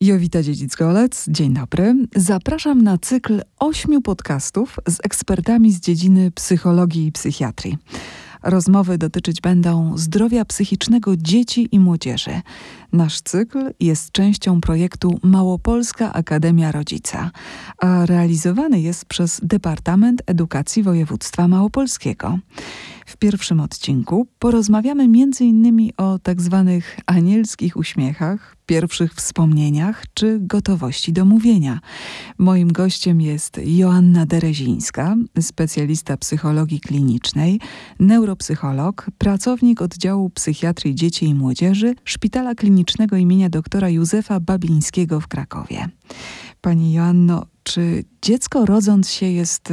Jowita Dziedzic-Golec, dzień dobry. Zapraszam na cykl ośmiu podcastów z ekspertami z dziedziny psychologii i psychiatrii. Rozmowy dotyczyć będą zdrowia psychicznego dzieci i młodzieży. Nasz cykl jest częścią projektu Małopolska Akademia Rodzica, a realizowany jest przez Departament Edukacji Województwa Małopolskiego. W pierwszym odcinku porozmawiamy m.in. o tak zwanych anielskich uśmiechach, pierwszych wspomnieniach czy gotowości do mówienia. Moim gościem jest Joanna Derezińska, specjalista psychologii klinicznej, neuropsycholog, pracownik oddziału psychiatrii dzieci i młodzieży Szpitala Klinicznego imienia doktora Józefa Babińskiego w Krakowie. Pani Joanno, czy dziecko rodząc się jest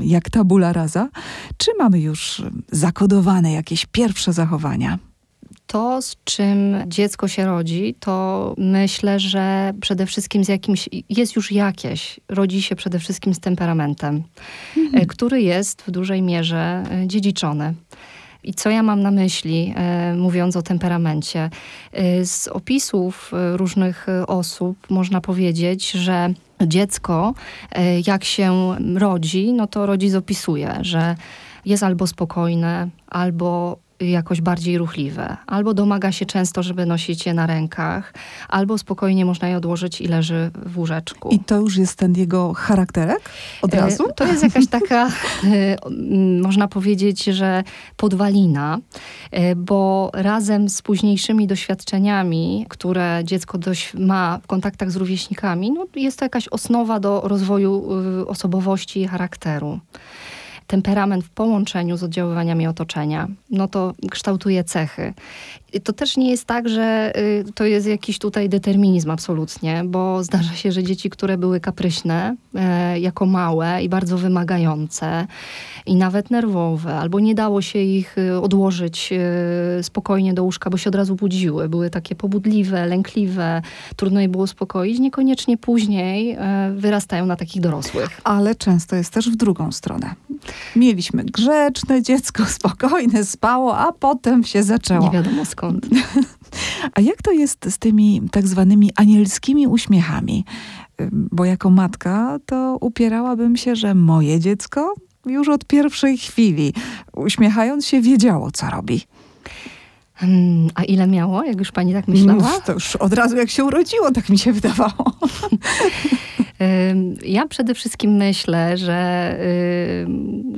jak tabula rasa, czy mamy już zakodowane jakieś pierwsze zachowania? To, z czym dziecko się rodzi, to myślę, że przede wszystkim z jakimś, jest już jakieś, rodzi się przede wszystkim z temperamentem, mhm. który jest w dużej mierze e, dziedziczony. I co ja mam na myśli, e, mówiąc o temperamencie? E, z opisów e, różnych osób można powiedzieć, że dziecko, jak się rodzi, no to rodzic opisuje, że jest albo spokojne, albo jakoś bardziej ruchliwe. Albo domaga się często, żeby nosić je na rękach, albo spokojnie można je odłożyć i leży w łóżeczku. I to już jest ten jego charakterek od e, razu? To jest jakaś taka, e, można powiedzieć, że podwalina, e, bo razem z późniejszymi doświadczeniami, które dziecko dość ma w kontaktach z rówieśnikami, no jest to jakaś osnowa do rozwoju osobowości i charakteru temperament w połączeniu z oddziaływaniami otoczenia, no to kształtuje cechy. To też nie jest tak, że y, to jest jakiś tutaj determinizm absolutnie, bo zdarza się, że dzieci, które były kapryśne e, jako małe i bardzo wymagające i nawet nerwowe, albo nie dało się ich y, odłożyć y, spokojnie do łóżka, bo się od razu budziły, były takie pobudliwe, lękliwe, trudno je było uspokoić, niekoniecznie później e, wyrastają na takich dorosłych. Ale często jest też w drugą stronę. Mieliśmy grzeczne dziecko, spokojne, spało, a potem się zaczęło. Nie wiadomo skąd. A jak to jest z tymi tak zwanymi anielskimi uśmiechami? Bo jako matka to upierałabym się, że moje dziecko już od pierwszej chwili, uśmiechając się, wiedziało, co robi. Hmm, a ile miało, jak już pani tak myślała? to już od razu jak się urodziło, tak mi się wydawało. Ja przede wszystkim myślę, że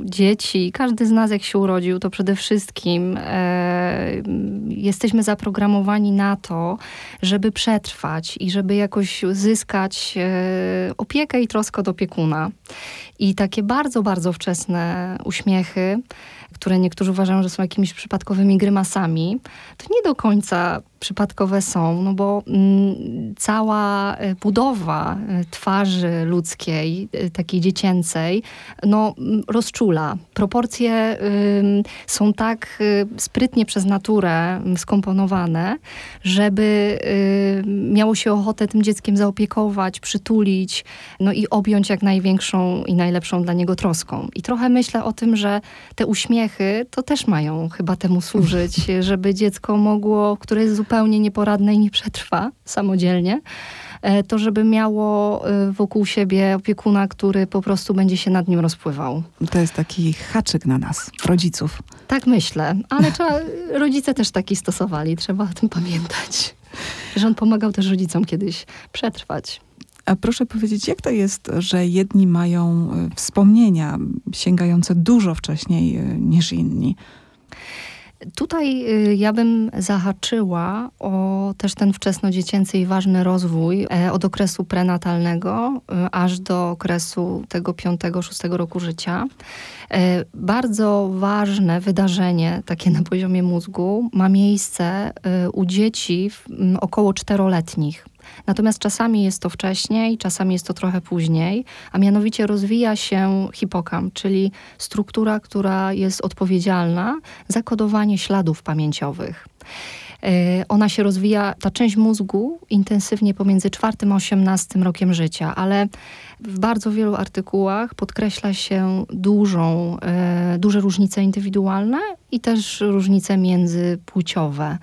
dzieci, każdy z nas jak się urodził, to przede wszystkim e, jesteśmy zaprogramowani na to, żeby przetrwać i żeby jakoś zyskać e, opiekę i troskę od opiekuna. I takie bardzo, bardzo wczesne uśmiechy, które niektórzy uważają, że są jakimiś przypadkowymi grymasami, to nie do końca przypadkowe są, no bo mm, cała e, budowa e, twarzy ludzkiej, e, takiej dziecięcej, no rozczula. Proporcje są tak y, sprytnie przez naturę skomponowane, żeby y, miało się ochotę tym dzieckiem zaopiekować, przytulić, no i objąć jak największą i najlepszą dla niego troską. I trochę myślę o tym, że te uśmiechy to też mają chyba temu służyć, żeby dziecko mogło, które jest zupełnie nieporadne i nie przetrwa samodzielnie, e, to żeby miało e, wokół siebie opiekuna, który po prostu będzie się nad nim rozpływał. To jest taki haczyk na nas, rodziców. Tak myślę, ale trzeba, rodzice też taki stosowali, trzeba o tym pamiętać. Że on pomagał też rodzicom kiedyś przetrwać. A proszę powiedzieć, jak to jest, że jedni mają e, wspomnienia sięgające dużo wcześniej niż inni? Tutaj y, ja bym zahaczyła o też ten wczesnodziecięcy i ważny rozwój e, od okresu prenatalnego y, aż do okresu tego 5-6 roku życia. E, bardzo ważne wydarzenie takie na poziomie mózgu ma miejsce y, u dzieci około czteroletnich. Natomiast czasami jest to wcześniej, czasami jest to trochę później, a mianowicie rozwija się hipokam, czyli struktura, która jest odpowiedzialna za kodowanie śladów pamięciowych. E, ona się rozwija, ta część mózgu, intensywnie pomiędzy czwartym a osiemnastym rokiem życia, ale w bardzo wielu artykułach podkreśla się dużą, e, duże różnice indywidualne i też różnice międzypłciowe.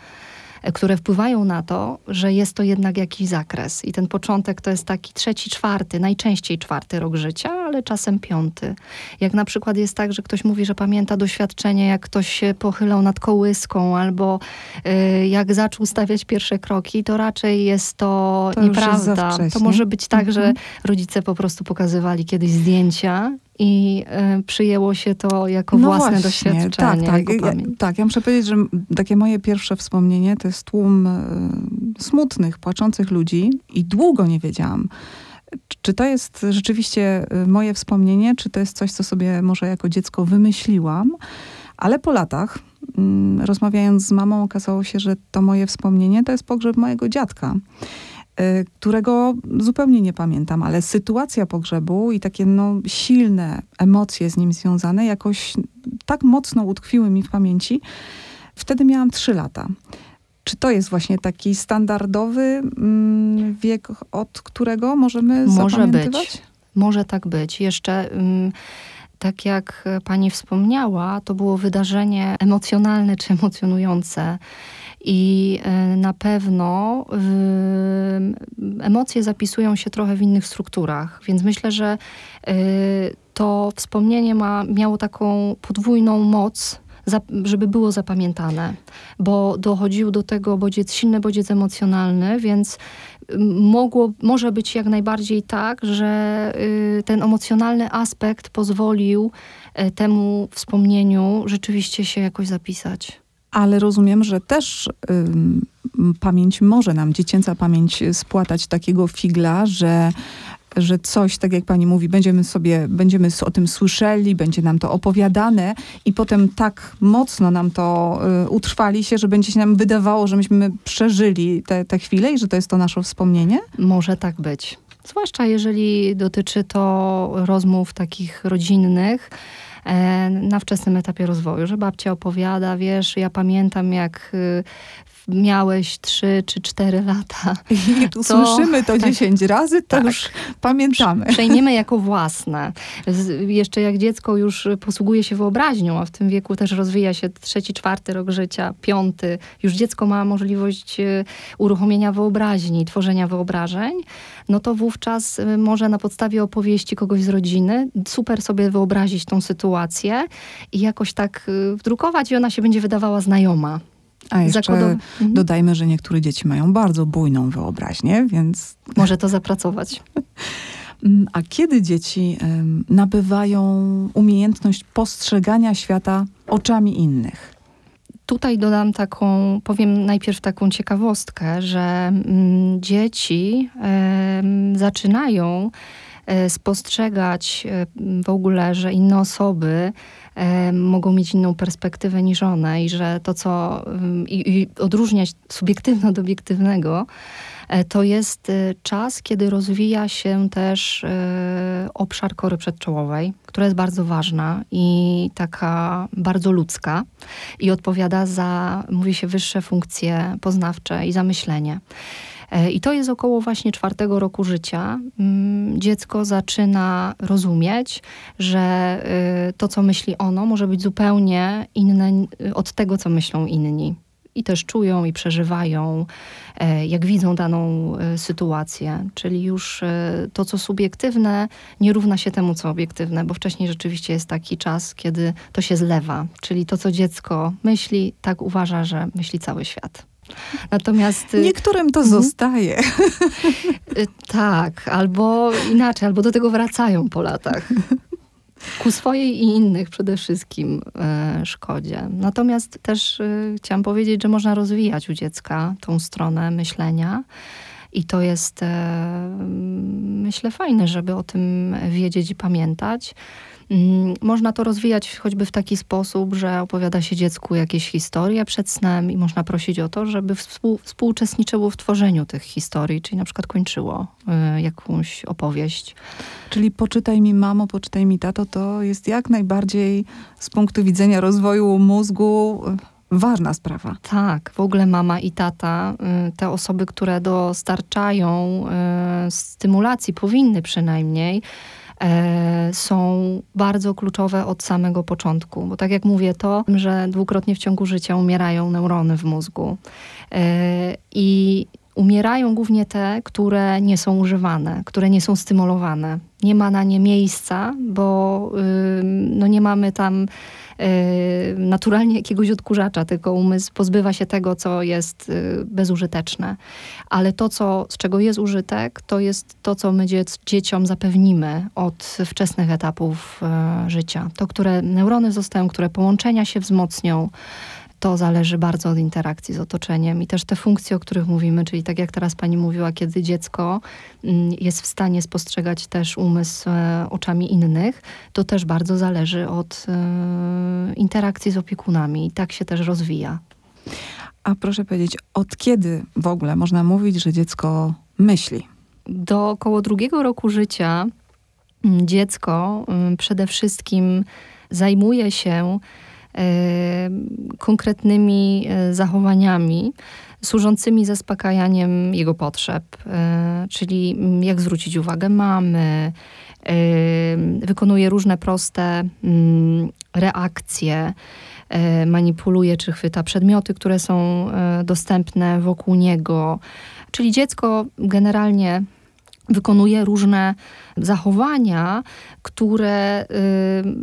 Które wpływają na to, że jest to jednak jakiś zakres. I ten początek to jest taki trzeci, czwarty, najczęściej czwarty rok życia, ale czasem piąty. Jak na przykład jest tak, że ktoś mówi, że pamięta doświadczenie, jak ktoś się pochylał nad kołyską albo y, jak zaczął stawiać pierwsze kroki, to raczej jest to, to nieprawda. To może być tak, że mhm. rodzice po prostu pokazywali kiedyś zdjęcia i y, przyjęło się to jako no własne właśnie, doświadczenie. Tak, tak. Ja, tak, ja muszę powiedzieć, że takie moje pierwsze wspomnienie to jest tłum y, smutnych, płaczących ludzi i długo nie wiedziałam, czy to jest rzeczywiście e, moje wspomnienie, czy to jest coś, co sobie może jako dziecko wymyśliłam, ale po latach, mm, rozmawiając z mamą, okazało się, że to moje wspomnienie to jest pogrzeb mojego dziadka. Y, którego zupełnie nie pamiętam, ale sytuacja pogrzebu i takie no, silne emocje z nim związane jakoś tak mocno utkwiły mi w pamięci. Wtedy miałam trzy lata. Czy to jest właśnie taki standardowy mm, wiek, od którego możemy Może zapamiętywać? Być. Może tak być. Jeszcze... Mm, tak jak pani wspomniała, to było wydarzenie emocjonalne czy emocjonujące. I e, na pewno emocje zapisują się trochę w innych strukturach, więc myślę, że e, to wspomnienie ma, miało taką podwójną moc, żeby było zapamiętane, bo dochodził do tego bodziec, silny bodziec emocjonalny, więc mogło, może być jak najbardziej tak, że y, ten emocjonalny aspekt pozwolił e, temu wspomnieniu rzeczywiście się jakoś zapisać ale rozumiem, że też pamięć może nam, dziecięca pamięć spłatać takiego figla, że że coś, tak jak pani mówi, będziemy sobie, będziemy o tym słyszeli, będzie nam to opowiadane i potem tak mocno nam to y, utrwali się, że będzie się nam wydawało, że myśmy przeżyli te, te chwile i że to jest to nasze wspomnienie? Może tak być. Zwłaszcza jeżeli dotyczy to rozmów takich rodzinnych, na wczesnym etapie rozwoju, że babcia opowiada, wiesz, ja pamiętam jak y, miałeś 3 czy 4 lata. I to, słyszymy to tak, 10 razy, to tak, już pamiętamy. Przejmiemy jako własne. Z, jeszcze jak dziecko już posługuje się wyobraźnią, a w tym wieku też rozwija się trzeci, czwarty rok życia, piąty, już dziecko ma możliwość y, uruchomienia wyobraźni, tworzenia wyobrażeń, no to wówczas y, może na podstawie opowieści kogoś z rodziny super sobie wyobrazić tą sytuację i jakoś tak y, wdrukować i ona się będzie wydawała znajoma. A jeszcze mhm. dodajmy, że niektóre dzieci mają bardzo bujną wyobraźnię, więc... Może to zapracować. Mm, a kiedy dzieci nabywają umiejętność postrzegania świata oczami innych? Tutaj dodam taką, powiem najpierw taką ciekawostkę, że mm, dzieci zaczynają e, spostrzegać e, w ogóle, że inne osoby mogą mieć inną perspektywę niż one i że to, co i, i odróżniać subiektywne od obiektywnego, E, to jest e, czas, kiedy rozwija się też e, obszar kory przedczołowej, która jest bardzo ważna i taka bardzo ludzka i odpowiada za, mówi się, wyższe funkcje poznawcze i zamyślenie. I to jest około właśnie czwartego roku życia. Mm, dziecko zaczyna rozumieć, że to, co myśli ono, może być zupełnie inne od tego, co myślą inni i też czują i przeżywają, e, jak widzą daną e, sytuację. Czyli już e, to, co subiektywne, nie równa się temu, co obiektywne, bo wcześniej rzeczywiście jest taki czas, kiedy to się zlewa. Czyli to, co dziecko myśli, tak uważa, że myśli cały świat. Natomiast. Niektórym to mhm. zostaje. Tak, albo inaczej, albo do tego wracają po latach ku swojej i innych przede wszystkim e, szkodzie. Natomiast też e, chciałam powiedzieć, że można rozwijać u dziecka tą stronę myślenia. I to jest, e, myślę, fajne, żeby o tym wiedzieć i pamiętać. Mm, można to rozwijać choćby w taki sposób, że opowiada się dziecku jakieś historie przed snem i można prosić o to, żeby współ, współuczestniczyło w tworzeniu tych historii, czyli na przykład kończyło y, jakąś opowieść. Czyli poczytaj mi mamo, poczytaj mi tato, to jest jak najbardziej z punktu widzenia rozwoju mózgu ważna sprawa. Tak, w ogóle mama i tata, y, te osoby, które dostarczają y, stymulacji, powinny przynajmniej są bardzo kluczowe od samego początku. Bo tak jak mówię, to, że dwukrotnie w ciągu życia umierają neurony w mózgu. E, I umierają głównie te, które nie są używane, które nie są stymulowane. Nie ma na nie miejsca, bo no nie mamy tam naturalnie jakiegoś odkurzacza, tylko umysł pozbywa się tego, co jest y, bezużyteczne. Ale to, co, z czego jest użytek, to jest to, co my dzieciom zapewnimy od wczesnych etapów y, życia. To, które neurony zostają, które połączenia się wzmocnią, to zależy bardzo od interakcji z otoczeniem i też te funkcje, o których mówimy, czyli tak jak teraz pani mówiła, kiedy dziecko mm, jest w stanie spostrzegać też umysł e, oczami innych, to też bardzo zależy od e, interakcji z opiekunami i tak się też rozwija. A proszę powiedzieć, od kiedy w ogóle można mówić, że dziecko myśli? Do około drugiego roku życia mm, dziecko mm, przede wszystkim zajmuje się konkretnymi e, zachowaniami służącymi zaspokajaniem jego potrzeb, e, czyli mm, jak zwrócić uwagę mamy, wykonuje różne proste mm, reakcje, e, manipuluje czy chwyta przedmioty, które są dostępne wokół niego. Czyli dziecko generalnie wykonuje różne zachowania, które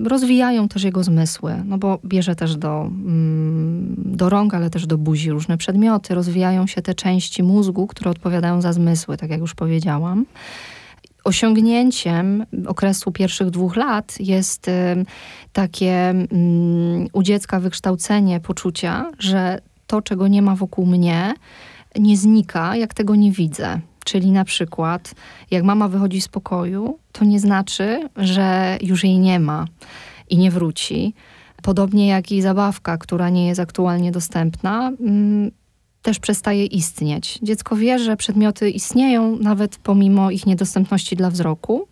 y, rozwijają też jego zmysły, no bo bierze też do, mm, do rąk, ale też do buzi różne przedmioty, rozwijają się te części mózgu, które odpowiadają za zmysły, tak jak już powiedziałam. Osiągnięciem okresu pierwszych dwóch lat jest y, takie mm, u dziecka wykształcenie poczucia, że to, czego nie ma wokół mnie, nie znika, jak tego nie widzę. Czyli na przykład, jak mama wychodzi z pokoju, to nie znaczy, że już jej nie ma i nie wróci. Podobnie jak i zabawka, która nie jest aktualnie dostępna, mm, też przestaje istnieć. Dziecko wie, że przedmioty istnieją nawet pomimo ich niedostępności dla wzroku.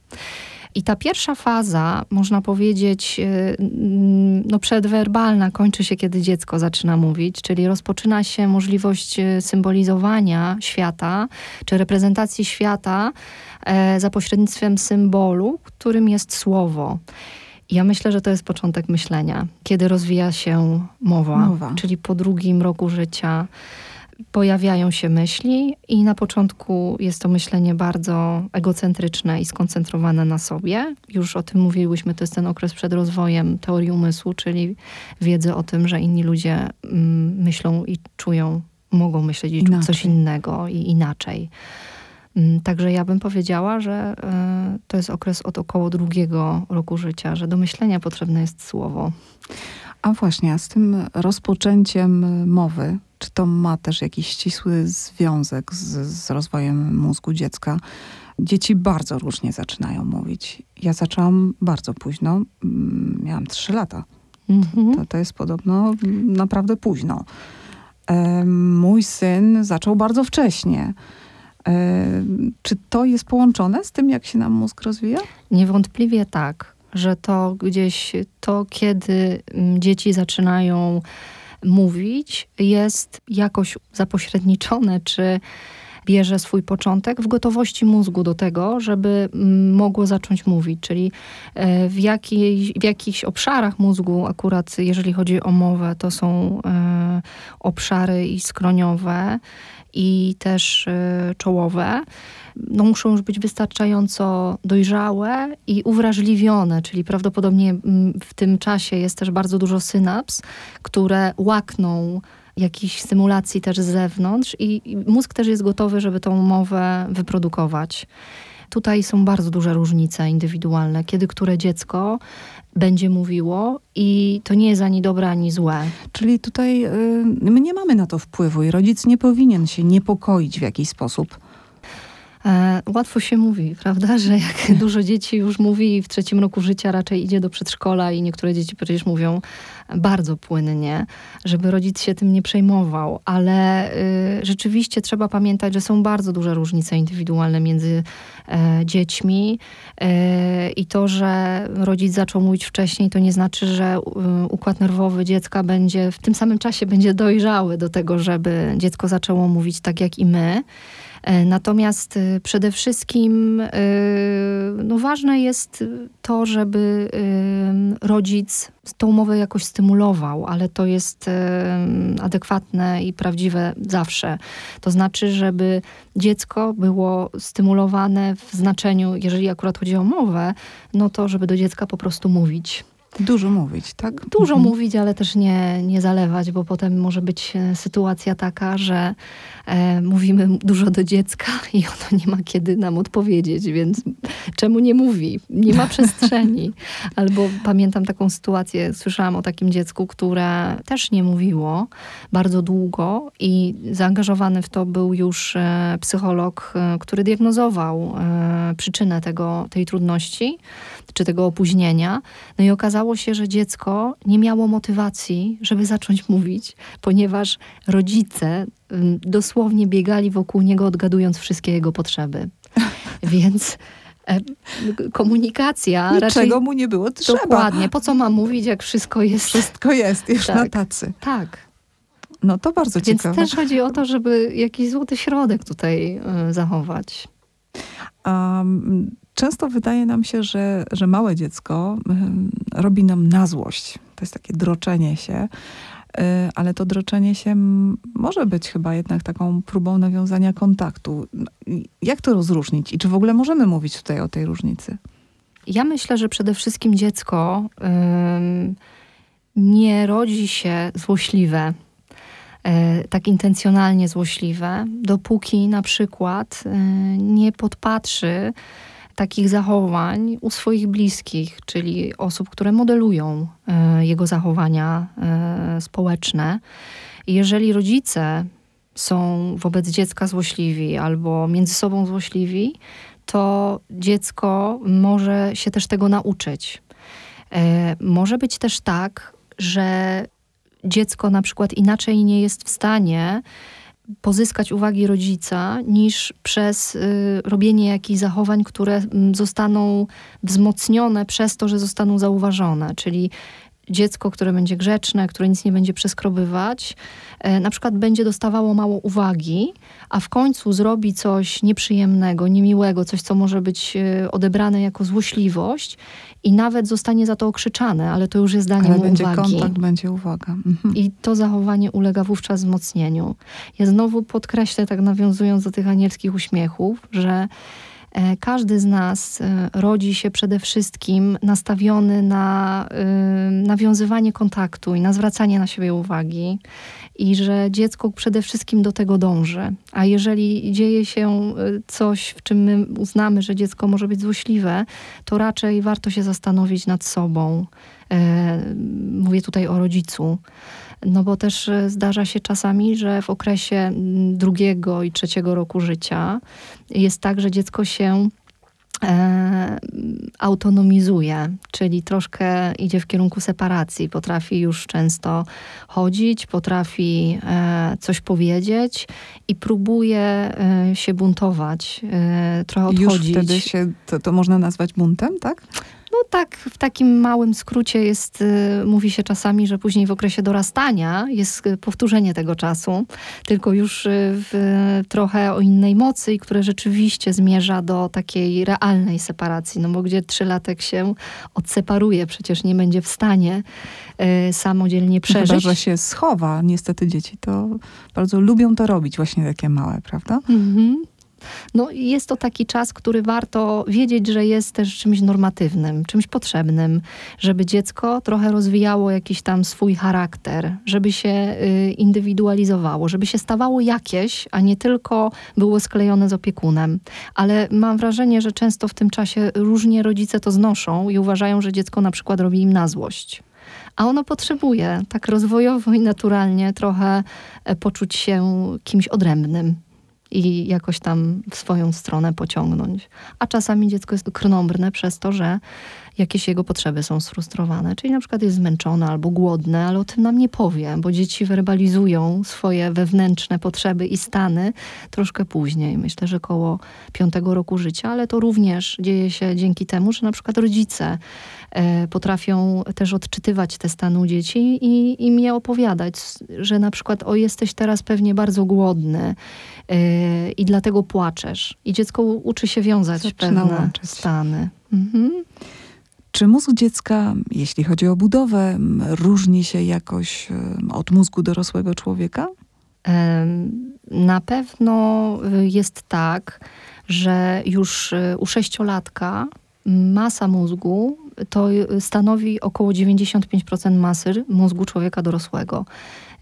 I ta pierwsza faza, można powiedzieć, y, no przedwerbalna, kończy się, kiedy dziecko zaczyna mówić, czyli rozpoczyna się możliwość y, symbolizowania świata, czy reprezentacji świata e, za pośrednictwem symbolu, którym jest słowo. Ja myślę, że to jest początek myślenia, kiedy rozwija się mowa, mowa. czyli po drugim roku życia pojawiają się myśli i na początku jest to myślenie bardzo egocentryczne i skoncentrowane na sobie. Już o tym mówiłyśmy, to jest ten okres przed rozwojem teorii umysłu, czyli wiedzy o tym, że inni ludzie mm, myślą i czują, mogą myśleć i czuć coś innego i inaczej. Mm, także ja bym powiedziała, że y, to jest okres od około drugiego roku życia, że do myślenia potrzebne jest słowo. A właśnie, a z tym rozpoczęciem mowy, czy to ma też jakiś ścisły związek z, z rozwojem mózgu dziecka? Dzieci bardzo różnie zaczynają mówić. Ja zaczęłam bardzo późno, mm, miałam 3 lata. Mhm. To, to jest podobno naprawdę późno. E, mój syn zaczął bardzo wcześnie. E, czy to jest połączone z tym, jak się nam mózg rozwija? Niewątpliwie tak, że to gdzieś to, kiedy mm, dzieci zaczynają mówić, jest jakoś zapośredniczone, czy bierze swój początek w gotowości mózgu do tego, żeby mm, mogło zacząć mówić. Czyli e, w, jakiej, w jakichś obszarach mózgu, akurat jeżeli chodzi o mowę, to są e, obszary i skroniowe, i też e, czołowe no muszą już być wystarczająco dojrzałe i uwrażliwione, czyli prawdopodobnie mm, w tym czasie jest też bardzo dużo synaps, które łakną jakichś stymulacji też z zewnątrz i mózg też jest gotowy, żeby tą mowę wyprodukować. Tutaj są bardzo duże różnice indywidualne, kiedy które dziecko będzie mówiło i to nie jest ani dobre, ani złe. Czyli tutaj y, my nie mamy na to wpływu i rodzic nie powinien się niepokoić w jakiś sposób. E, łatwo się mówi, prawda, że jak dużo dzieci już mówi w trzecim roku życia raczej idzie do przedszkola i niektóre dzieci przecież mówią bardzo płynnie, żeby rodzic się tym nie przejmował, ale y, rzeczywiście trzeba pamiętać, że są bardzo duże różnice indywidualne między e, dziećmi e, i to, że rodzic zaczął mówić wcześniej, to nie znaczy, że y, układ nerwowy dziecka będzie w tym samym czasie będzie dojrzały do tego, żeby dziecko zaczęło mówić tak jak i my. E, natomiast e, przede wszystkim no ważne jest to, żeby rodzic tą mowę jakoś stymulował, ale to jest adekwatne i prawdziwe zawsze. To znaczy, żeby dziecko było stymulowane w znaczeniu, jeżeli akurat chodzi o mowę, no to żeby do dziecka po prostu mówić. Dużo mówić, tak? Dużo mhm. mówić, ale też nie, nie zalewać, bo potem może być e, sytuacja taka, że e, mówimy dużo do dziecka i ono nie ma kiedy nam odpowiedzieć, więc czemu nie mówi? Nie ma przestrzeni. Albo pamiętam taką sytuację, słyszałam o takim dziecku, które też nie mówiło bardzo długo i zaangażowany w to był już e, psycholog, e, który diagnozował przyczynę tego, tej trudności czy tego opóźnienia. No i okazało się, że dziecko nie miało motywacji, żeby zacząć mówić, ponieważ rodzice dosłownie biegali wokół niego, odgadując wszystkie jego potrzeby. Więc e, komunikacja Niczego raczej... mu nie było trzeba. Dokładnie. Po co ma mówić, jak wszystko jest... Wszystko jest już tak, na tacy. Tak. No to bardzo Więc ciekawe. Więc też chodzi o to, żeby jakiś złoty środek tutaj y, zachować. Um, często wydaje nam się, że, że małe dziecko y, robi nam na złość. To jest takie droczenie się. Y, ale to droczenie się może być chyba jednak taką próbą nawiązania kontaktu. Jak to rozróżnić i czy w ogóle możemy mówić tutaj o tej różnicy? Ja myślę, że przede wszystkim dziecko nie rodzi się złośliwe, y, tak intencjonalnie złośliwe, dopóki na przykład y, nie podpatrzy takich zachowań u swoich bliskich, czyli osób, które modelują e, jego zachowania e, społeczne. Jeżeli rodzice są wobec dziecka złośliwi albo między sobą złośliwi, to dziecko może się też tego nauczyć. E, może być też tak, że dziecko na przykład inaczej nie jest w stanie pozyskać uwagi rodzica, niż przez y, robienie jakichś zachowań, które zostaną wzmocnione przez to, że zostaną zauważone. Czyli dziecko, które będzie grzeczne, które nic nie będzie przeskrobywać, e, na przykład będzie dostawało mało uwagi, a w końcu zrobi coś nieprzyjemnego, niemiłego, coś, co może być e, odebrane jako złośliwość i nawet zostanie za to okrzyczane, ale to już jest danie ale będzie uwagi. kontakt, będzie uwaga. Mhm. I to zachowanie ulega wówczas wzmocnieniu. Ja znowu podkreślę, tak nawiązując do tych anielskich uśmiechów, że E, każdy z nas e, rodzi się przede wszystkim nastawiony na e, nawiązywanie kontaktu i na zwracanie na siebie uwagi, i że dziecko przede wszystkim do tego dąży. A jeżeli dzieje się coś, w czym my uznamy, że dziecko może być złośliwe, to raczej warto się zastanowić nad sobą. Mówię tutaj o rodzicu. No bo też e, zdarza się czasami, że w okresie mm, drugiego i trzeciego roku życia jest tak, że dziecko się e, autonomizuje, czyli troszkę idzie w kierunku separacji. Potrafi już często chodzić, potrafi e, coś powiedzieć i próbuje e, się buntować, e, trochę odchodzić. Już wtedy się, to, to można nazwać buntem, tak? No tak, w takim małym skrócie jest, y, mówi się czasami, że później w okresie dorastania jest y, powtórzenie tego czasu, tylko już y, w, trochę o innej mocy i które rzeczywiście zmierza do takiej realnej separacji, no bo gdzie trzylatek się odseparuje, przecież nie będzie w stanie samodzielnie przeżyć. Chyba, że się schowa. Niestety dzieci to bardzo lubią to robić, właśnie takie małe, prawda? Mhm. No jest to taki czas, który warto wiedzieć, że jest też czymś normatywnym, czymś potrzebnym, żeby dziecko trochę rozwijało jakiś tam swój charakter, żeby się y, indywidualizowało, żeby się stawało jakieś, a nie tylko było sklejone z opiekunem. Ale mam wrażenie, że często w tym czasie różnie rodzice to znoszą i uważają, że dziecko na przykład robi im na złość a ono potrzebuje tak rozwojowo i naturalnie trochę e, poczuć się kimś odrębnym i jakoś tam w swoją stronę pociągnąć. A czasami dziecko jest krnąbrne przez to, że jakieś jego potrzeby są sfrustrowane. Czyli na przykład jest zmęczone albo głodne, ale o tym nam nie powie, bo dzieci werbalizują swoje wewnętrzne potrzeby i stany troszkę później. Myślę, że koło piątego roku życia, ale to również dzieje się dzięki temu, że na przykład rodzice e, potrafią też odczytywać te stany u dzieci i im je opowiadać, że na przykład o jesteś teraz pewnie bardzo głodny, e, i dlatego płaczesz. I dziecko uczy się wiązać Zaczyna pewne łączyć. stany. Mhm. Czy mózg dziecka, jeśli chodzi o budowę, różni się jakoś od mózgu dorosłego człowieka? Na pewno y, jest tak, że już y, u sześciolatka masa mózgu to y, stanowi około 95% masy mózgu człowieka dorosłego.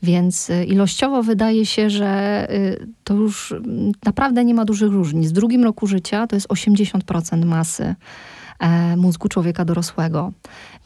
Więc ilościowo wydaje się, że to już naprawdę nie ma dużych różnic. W drugim roku życia to jest 80% masy mózgu człowieka dorosłego.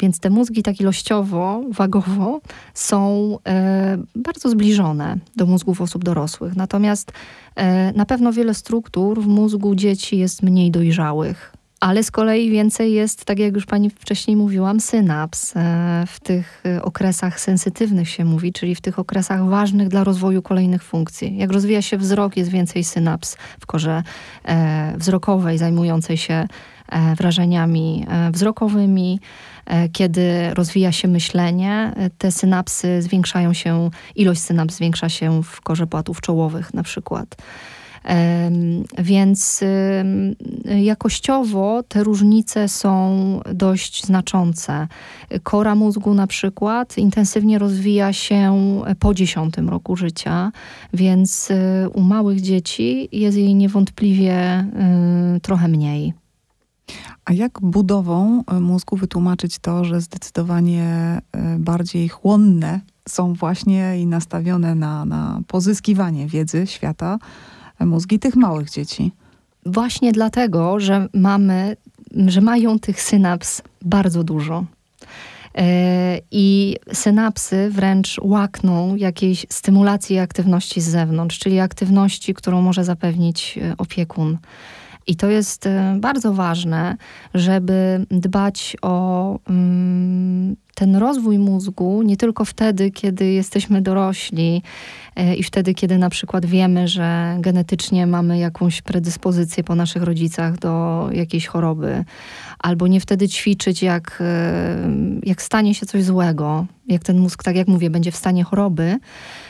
Więc te mózgi tak ilościowo, wagowo są e, bardzo zbliżone do mózgów osób dorosłych. Natomiast e, na pewno wiele struktur w mózgu dzieci jest mniej dojrzałych. Ale z kolei więcej jest, tak jak już pani wcześniej mówiłam, synaps. E, W tych e, okresach sensytywnych się mówi, czyli w tych okresach ważnych dla rozwoju kolejnych funkcji. Jak rozwija się wzrok, jest więcej synaps w korze e, wzrokowej zajmującej się e, wrażeniami e, wzrokowymi. E, Kiedy rozwija się myślenie, e, te synapsy zwiększają się, ilość synaps zwiększa się w korze płatów czołowych na przykład. Więc jakościowo te różnice są dość znaczące. Kora mózgu na przykład intensywnie rozwija się po 10 roku życia, więc u małych dzieci jest jej niewątpliwie trochę mniej. A jak budową e, mózgu wytłumaczyć to, że zdecydowanie e, bardziej chłonne są właśnie i nastawione na, na pozyskiwanie wiedzy świata e, mózgi tych małych dzieci? Właśnie dlatego, że mamy, że mają tych synaps bardzo dużo. I synapsy wręcz łakną jakiejś stymulacji aktywności z zewnątrz, czyli aktywności, którą może zapewnić opiekun. I to jest e, bardzo ważne, żeby dbać o mm, ten rozwój mózgu nie tylko wtedy, kiedy jesteśmy dorośli e, i wtedy, kiedy na przykład wiemy, że genetycznie mamy jakąś predyspozycję po naszych rodzicach do jakiejś choroby, albo nie wtedy ćwiczyć, jak, e, jak stanie się coś złego, jak ten mózg, tak jak mówię, będzie w stanie choroby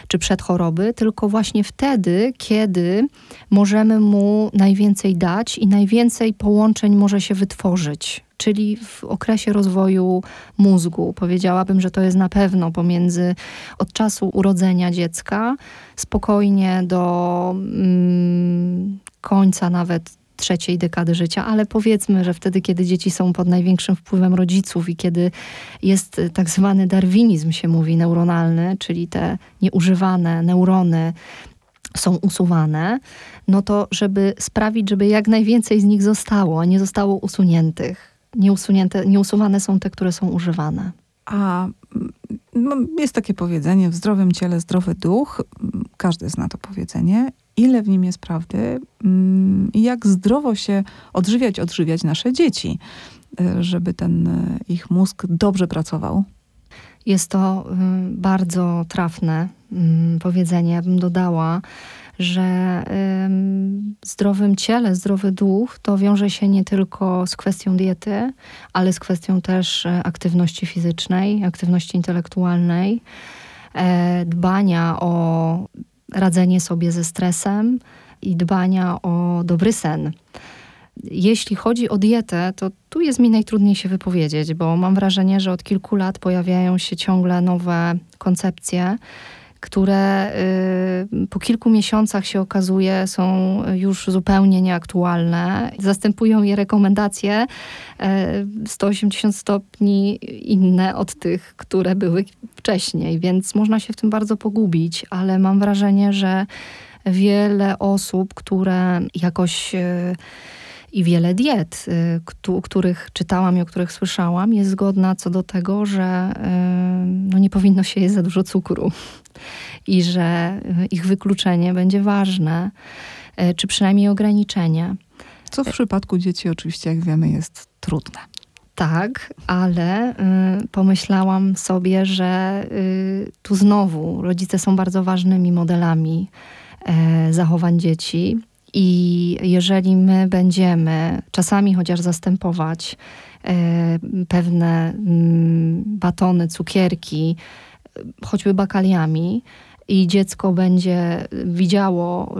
czy przedchoroby, tylko właśnie wtedy, kiedy możemy mu najwięcej dać i najwięcej połączeń może się wytworzyć. Czyli w okresie rozwoju mózgu. Powiedziałabym, że to jest na pewno pomiędzy od czasu urodzenia dziecka spokojnie do mm, końca nawet trzeciej dekady życia, ale powiedzmy, że wtedy, kiedy dzieci są pod największym wpływem rodziców i kiedy jest y, tak zwany darwinizm, się mówi, neuronalny, czyli te nieużywane neurony są usuwane, no to żeby sprawić, żeby jak najwięcej z nich zostało, a nie zostało usuniętych. Nieusunięte, nieusuwane są te, które są używane. A mm, no, jest takie powiedzenie, w zdrowym ciele zdrowy duch. Mm, Każdy zna to powiedzenie. Ile w nim jest prawdy mm, i jak zdrowo się odżywiać, odżywiać nasze dzieci, y, żeby ten y, ich mózg dobrze pracował. Jest to y, bardzo trafne mm, powiedzenie. Ja bym dodała, że w zdrowym ciele, zdrowy duch to wiąże się nie tylko z kwestią diety, ale z kwestią też e, aktywności fizycznej, aktywności intelektualnej, e, dbania o radzenie sobie ze stresem i dbania o dobry sen. Jeśli chodzi o dietę, to tu jest mi najtrudniej się wypowiedzieć, bo mam wrażenie, że od kilku lat pojawiają się ciągle nowe koncepcje, które y, po kilku miesiącach się okazuje są już zupełnie nieaktualne. Zastępują je rekomendacje y, 180 stopni inne od tych, które były wcześniej, więc można się w tym bardzo pogubić, ale mam wrażenie, że wiele osób, które jakoś y, i wiele diet, y, któ- których czytałam i o których słyszałam, jest zgodna co do tego, że y, no nie powinno się jeść za dużo cukru i że y, ich wykluczenie będzie ważne, y, czy przynajmniej ograniczenie. Co w przypadku dzieci oczywiście, jak wiemy, jest trudne. Tak, ale y, pomyślałam sobie, że y, tu znowu rodzice są bardzo ważnymi modelami e, zachowań dzieci. I jeżeli my będziemy czasami chociaż zastępować e, pewne mm, batony, cukierki, e, choćby bakaliami, i dziecko będzie widziało,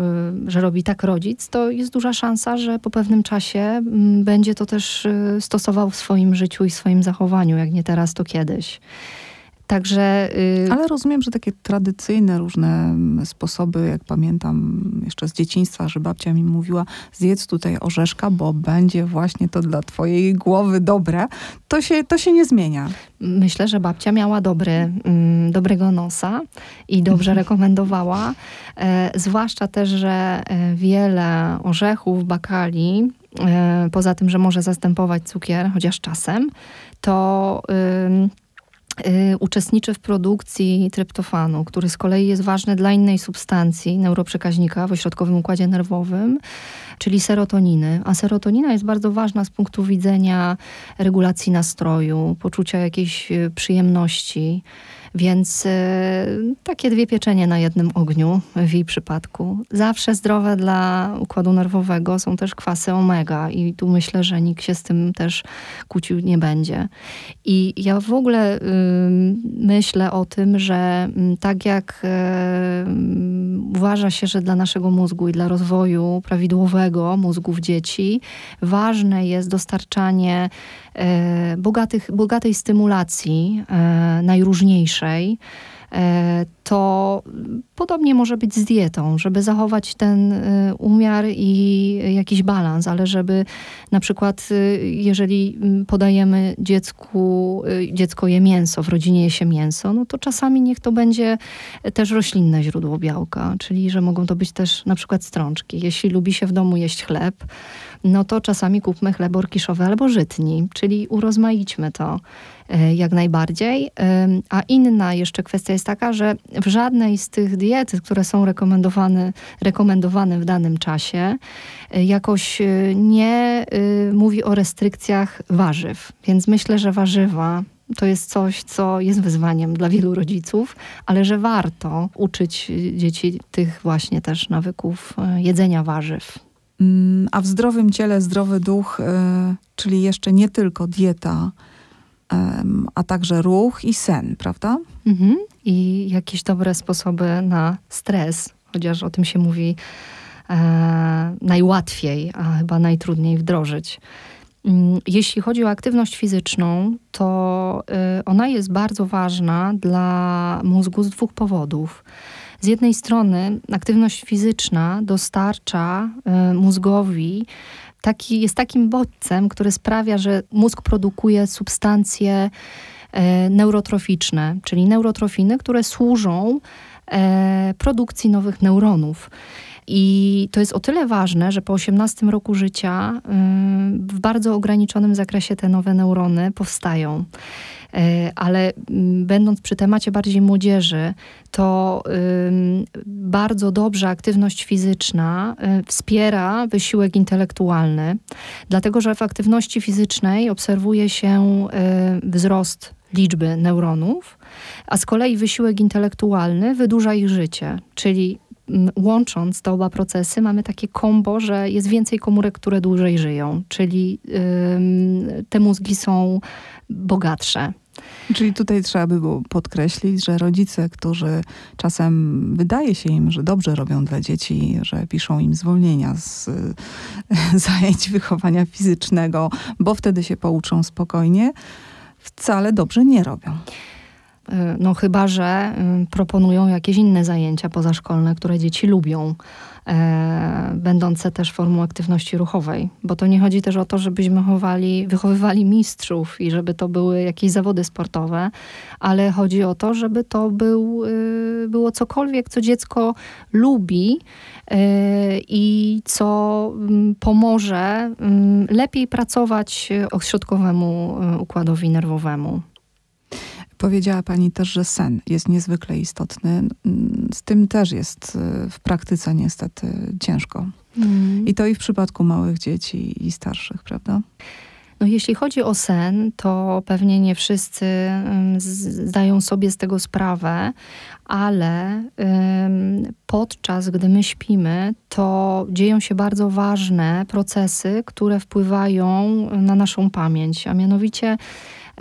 y, że robi tak rodzic, to jest duża szansa, że po pewnym czasie mm, będzie to też stosował w swoim życiu i swoim zachowaniu, jak nie teraz, to kiedyś. Także. Yy... Ale rozumiem, że takie tradycyjne różne mm, sposoby, jak pamiętam jeszcze z dzieciństwa, że babcia mi mówiła, zjedz tutaj orzeszka, bo będzie właśnie to dla twojej głowy dobre, to się, to się nie zmienia. Myślę, że babcia miała dobry, mm, dobrego nosa i dobrze rekomendowała. E, zwłaszcza też, że e, wiele orzechów, bakali, e, poza tym, że może zastępować cukier, chociaż czasem, to Y, uczestniczy w produkcji tryptofanu, który z kolei jest ważny dla innej substancji neuroprzekaźnika w ośrodkowym układzie nerwowym, czyli serotoniny. A serotonina jest bardzo ważna z punktu widzenia regulacji nastroju, poczucia jakiejś y, przyjemności. Więc e, takie dwie pieczenie na jednym ogniu w jej przypadku. Zawsze zdrowe dla układu nerwowego są też kwasy omega i tu myślę, że nikt się z tym też kłócił nie będzie. I ja w ogóle y, myślę o tym, że y, tak jak y, uważa się, że dla naszego mózgu i dla rozwoju prawidłowego mózgów dzieci ważne jest dostarczanie bogatych, bogatej stymulacji najróżniejszej, e, to podobnie może być z dietą, żeby zachować ten umiar i jakiś balans, ale żeby na przykład, jeżeli podajemy dziecku, dziecko je mięso, w rodzinie je się mięso, no to czasami niech to będzie też roślinne źródło białka, czyli że mogą to być też na przykład strączki. Jeśli lubi się w domu jeść chleb, no to czasami kupmy chleb orkiszowy albo żytni, czyli urozmaićmy to jak najbardziej. A inna jeszcze kwestia jest taka, że w żadnej z tych diet, które są rekomendowane, rekomendowane w danym czasie, e, jakoś e, nie mówi o restrykcjach warzyw. Więc myślę, że warzywa to jest coś, co jest wyzwaniem dla wielu rodziców, ale że warto uczyć dzieci tych właśnie też nawyków jedzenia warzyw. Mm, a w zdrowym ciele zdrowy duch, e, czyli jeszcze nie tylko dieta, a także ruch i sen, prawda? Mhm. I jakieś dobre sposoby na stres, chociaż o tym się mówi e, najłatwiej, a chyba najtrudniej wdrożyć. Mm, jeśli chodzi o aktywność fizyczną, to y, ona jest bardzo ważna dla mózgu z dwóch powodów. Z jednej strony aktywność fizyczna dostarcza y, mózgowi taki, jest takim bodźcem, który sprawia, że mózg produkuje substancje y, neurotroficzne, czyli neurotrofiny, które służą y, produkcji nowych neuronów. I to jest o tyle ważne, że po 18 roku życia w bardzo ograniczonym zakresie te nowe neurony powstają. E, ale mm, będąc przy temacie bardziej młodzieży, to bardzo dobrze aktywność fizyczna y, wspiera wysiłek intelektualny, dlatego że w aktywności fizycznej obserwuje się y, wzrost liczby neuronów, a z kolei wysiłek intelektualny wydłuża ich życie, czyli mm, łącząc te oba procesy, mamy takie kombo, że jest więcej komórek, które dłużej żyją, czyli te mózgi są bogatsze. Czyli tutaj trzeba by było podkreślić, że rodzice, którzy czasem wydaje się im, że dobrze robią dla dzieci, że piszą im zwolnienia z zajęć wychowania fizycznego, bo wtedy się pouczą spokojnie, wcale dobrze nie robią. No chyba, że y, proponują jakieś inne zajęcia pozaszkolne, które dzieci lubią e, będące też formą aktywności ruchowej. Bo to nie chodzi też o to, żebyśmy chowali, wychowywali mistrzów i żeby to były jakieś zawody sportowe, ale chodzi o to, żeby to był, y, było cokolwiek, co dziecko lubi y, i co y, pomoże y, lepiej pracować ośrodkowemu y, układowi nerwowemu. Powiedziała Pani też, że sen jest niezwykle istotny. Z tym też jest y, w praktyce niestety ciężko. Mm. I to i w przypadku małych dzieci i starszych, prawda? No, jeśli chodzi o sen, to pewnie nie wszyscy zdają sobie z tego sprawę, ale podczas gdy my śpimy, to dzieją się bardzo ważne procesy, które wpływają na naszą pamięć, a mianowicie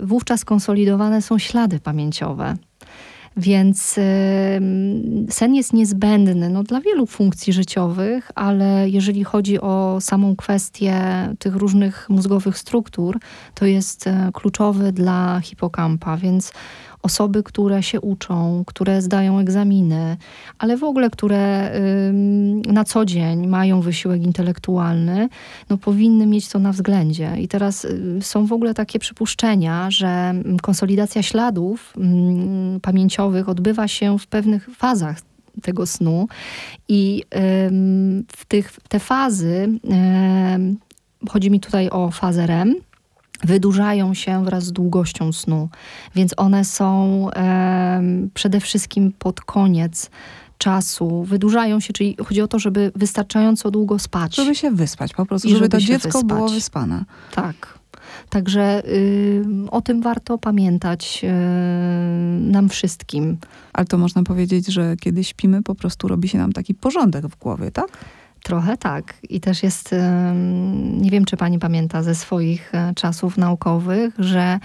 wówczas konsolidowane są ślady pamięciowe. Więc sen jest niezbędny no, dla wielu funkcji życiowych, ale jeżeli chodzi o samą kwestię tych różnych mózgowych struktur, to jest e, kluczowy dla hipokampa, więc osoby, które się uczą, które zdają egzaminy, ale w ogóle, które na co dzień mają wysiłek intelektualny, no powinny mieć to na względzie. I teraz y, są w ogóle takie przypuszczenia, że konsolidacja śladów pamięciowych odbywa się w pewnych fazach tego snu i w tych, te fazy, chodzi mi tutaj o fazę REM, wydłużają się wraz z długością snu, więc one są e, przede wszystkim pod koniec czasu, wydłużają się, czyli chodzi o to, żeby wystarczająco długo spać. Żeby się wyspać, po prostu, żeby, żeby to dziecko wyspać. było wyspane. Tak. Także y, o tym warto pamiętać y, nam wszystkim. Ale to można powiedzieć, że kiedy śpimy, po prostu robi się nam taki porządek w głowie, tak? Trochę tak. I też jest, nie wiem, czy pani pamięta ze swoich e, czasów naukowych, że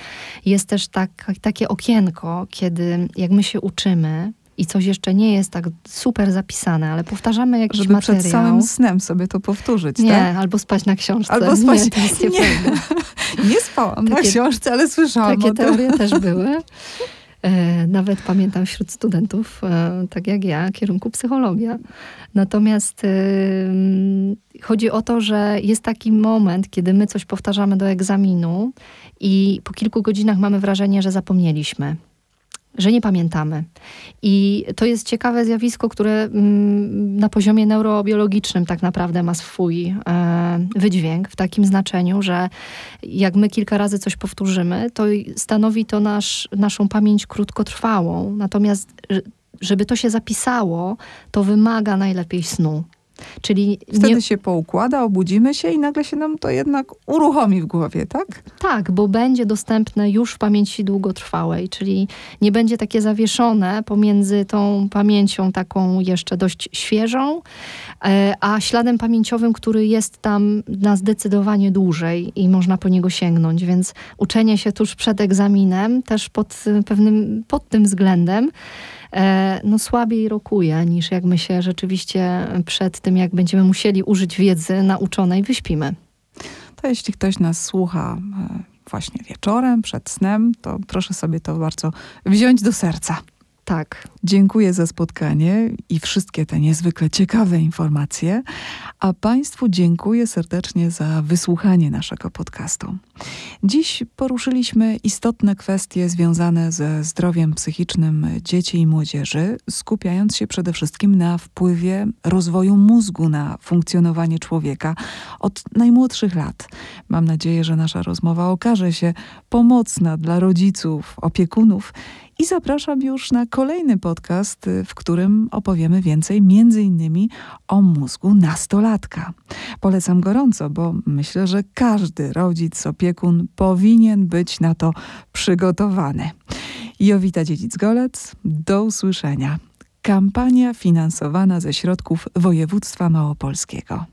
jest też tak, takie okienko, kiedy jak my się uczymy, i coś jeszcze nie jest tak super zapisane, ale powtarzamy jakiś Żeby materiał. przed samym snem sobie to powtórzyć, Nie, tak? albo spać na książce. Albo spać... Nie, to jest nie, nie spałam takie, na książce, ale słyszałam Takie teorie też były. E, nawet pamiętam wśród studentów, e, tak jak ja, kierunku psychologia. Natomiast e, chodzi o to, że jest taki moment, kiedy my coś powtarzamy do egzaminu i po kilku godzinach mamy wrażenie, że zapomnieliśmy że nie pamiętamy. I to jest ciekawe zjawisko, które mm, na poziomie neurobiologicznym tak naprawdę ma swój e, wydźwięk w takim znaczeniu, że jak my kilka razy coś powtórzymy, to stanowi to nasz, naszą pamięć krótkotrwałą. Natomiast żeby to się zapisało, to wymaga najlepiej snu. Czyli Wtedy nie... się poukłada, obudzimy się i nagle się nam to jednak uruchomi w głowie, tak? Tak, bo będzie dostępne już w pamięci długotrwałej, czyli nie będzie takie zawieszone pomiędzy tą pamięcią taką jeszcze dość świeżą, e, a śladem pamięciowym, który jest tam na zdecydowanie dłużej i można po niego sięgnąć. Więc uczenie się tuż przed egzaminem też pod pewnym, pod tym względem no słabiej rokuje niż jak my się rzeczywiście przed tym, jak będziemy musieli użyć wiedzy nauczonej, wyśpimy. To jeśli ktoś nas słucha e, właśnie wieczorem, przed snem, to proszę sobie to bardzo wziąć do serca. Tak. Dziękuję za spotkanie i wszystkie te niezwykle ciekawe informacje, a Państwu dziękuję serdecznie za wysłuchanie naszego podcastu. Dziś poruszyliśmy istotne kwestie związane ze zdrowiem psychicznym dzieci i młodzieży, skupiając się przede wszystkim na wpływie rozwoju mózgu na funkcjonowanie człowieka od najmłodszych lat. Mam nadzieję, że nasza rozmowa okaże się pomocna dla rodziców, opiekunów i zapraszam już na kolejny podcast, w którym opowiemy więcej między innymi o mózgu nastolatka. Polecam gorąco, bo myślę, że każdy rodzic, opiekun powinien być na to przygotowany. Jowita Dziedzic-Golec, do usłyszenia. Kampania finansowana ze środków województwa małopolskiego.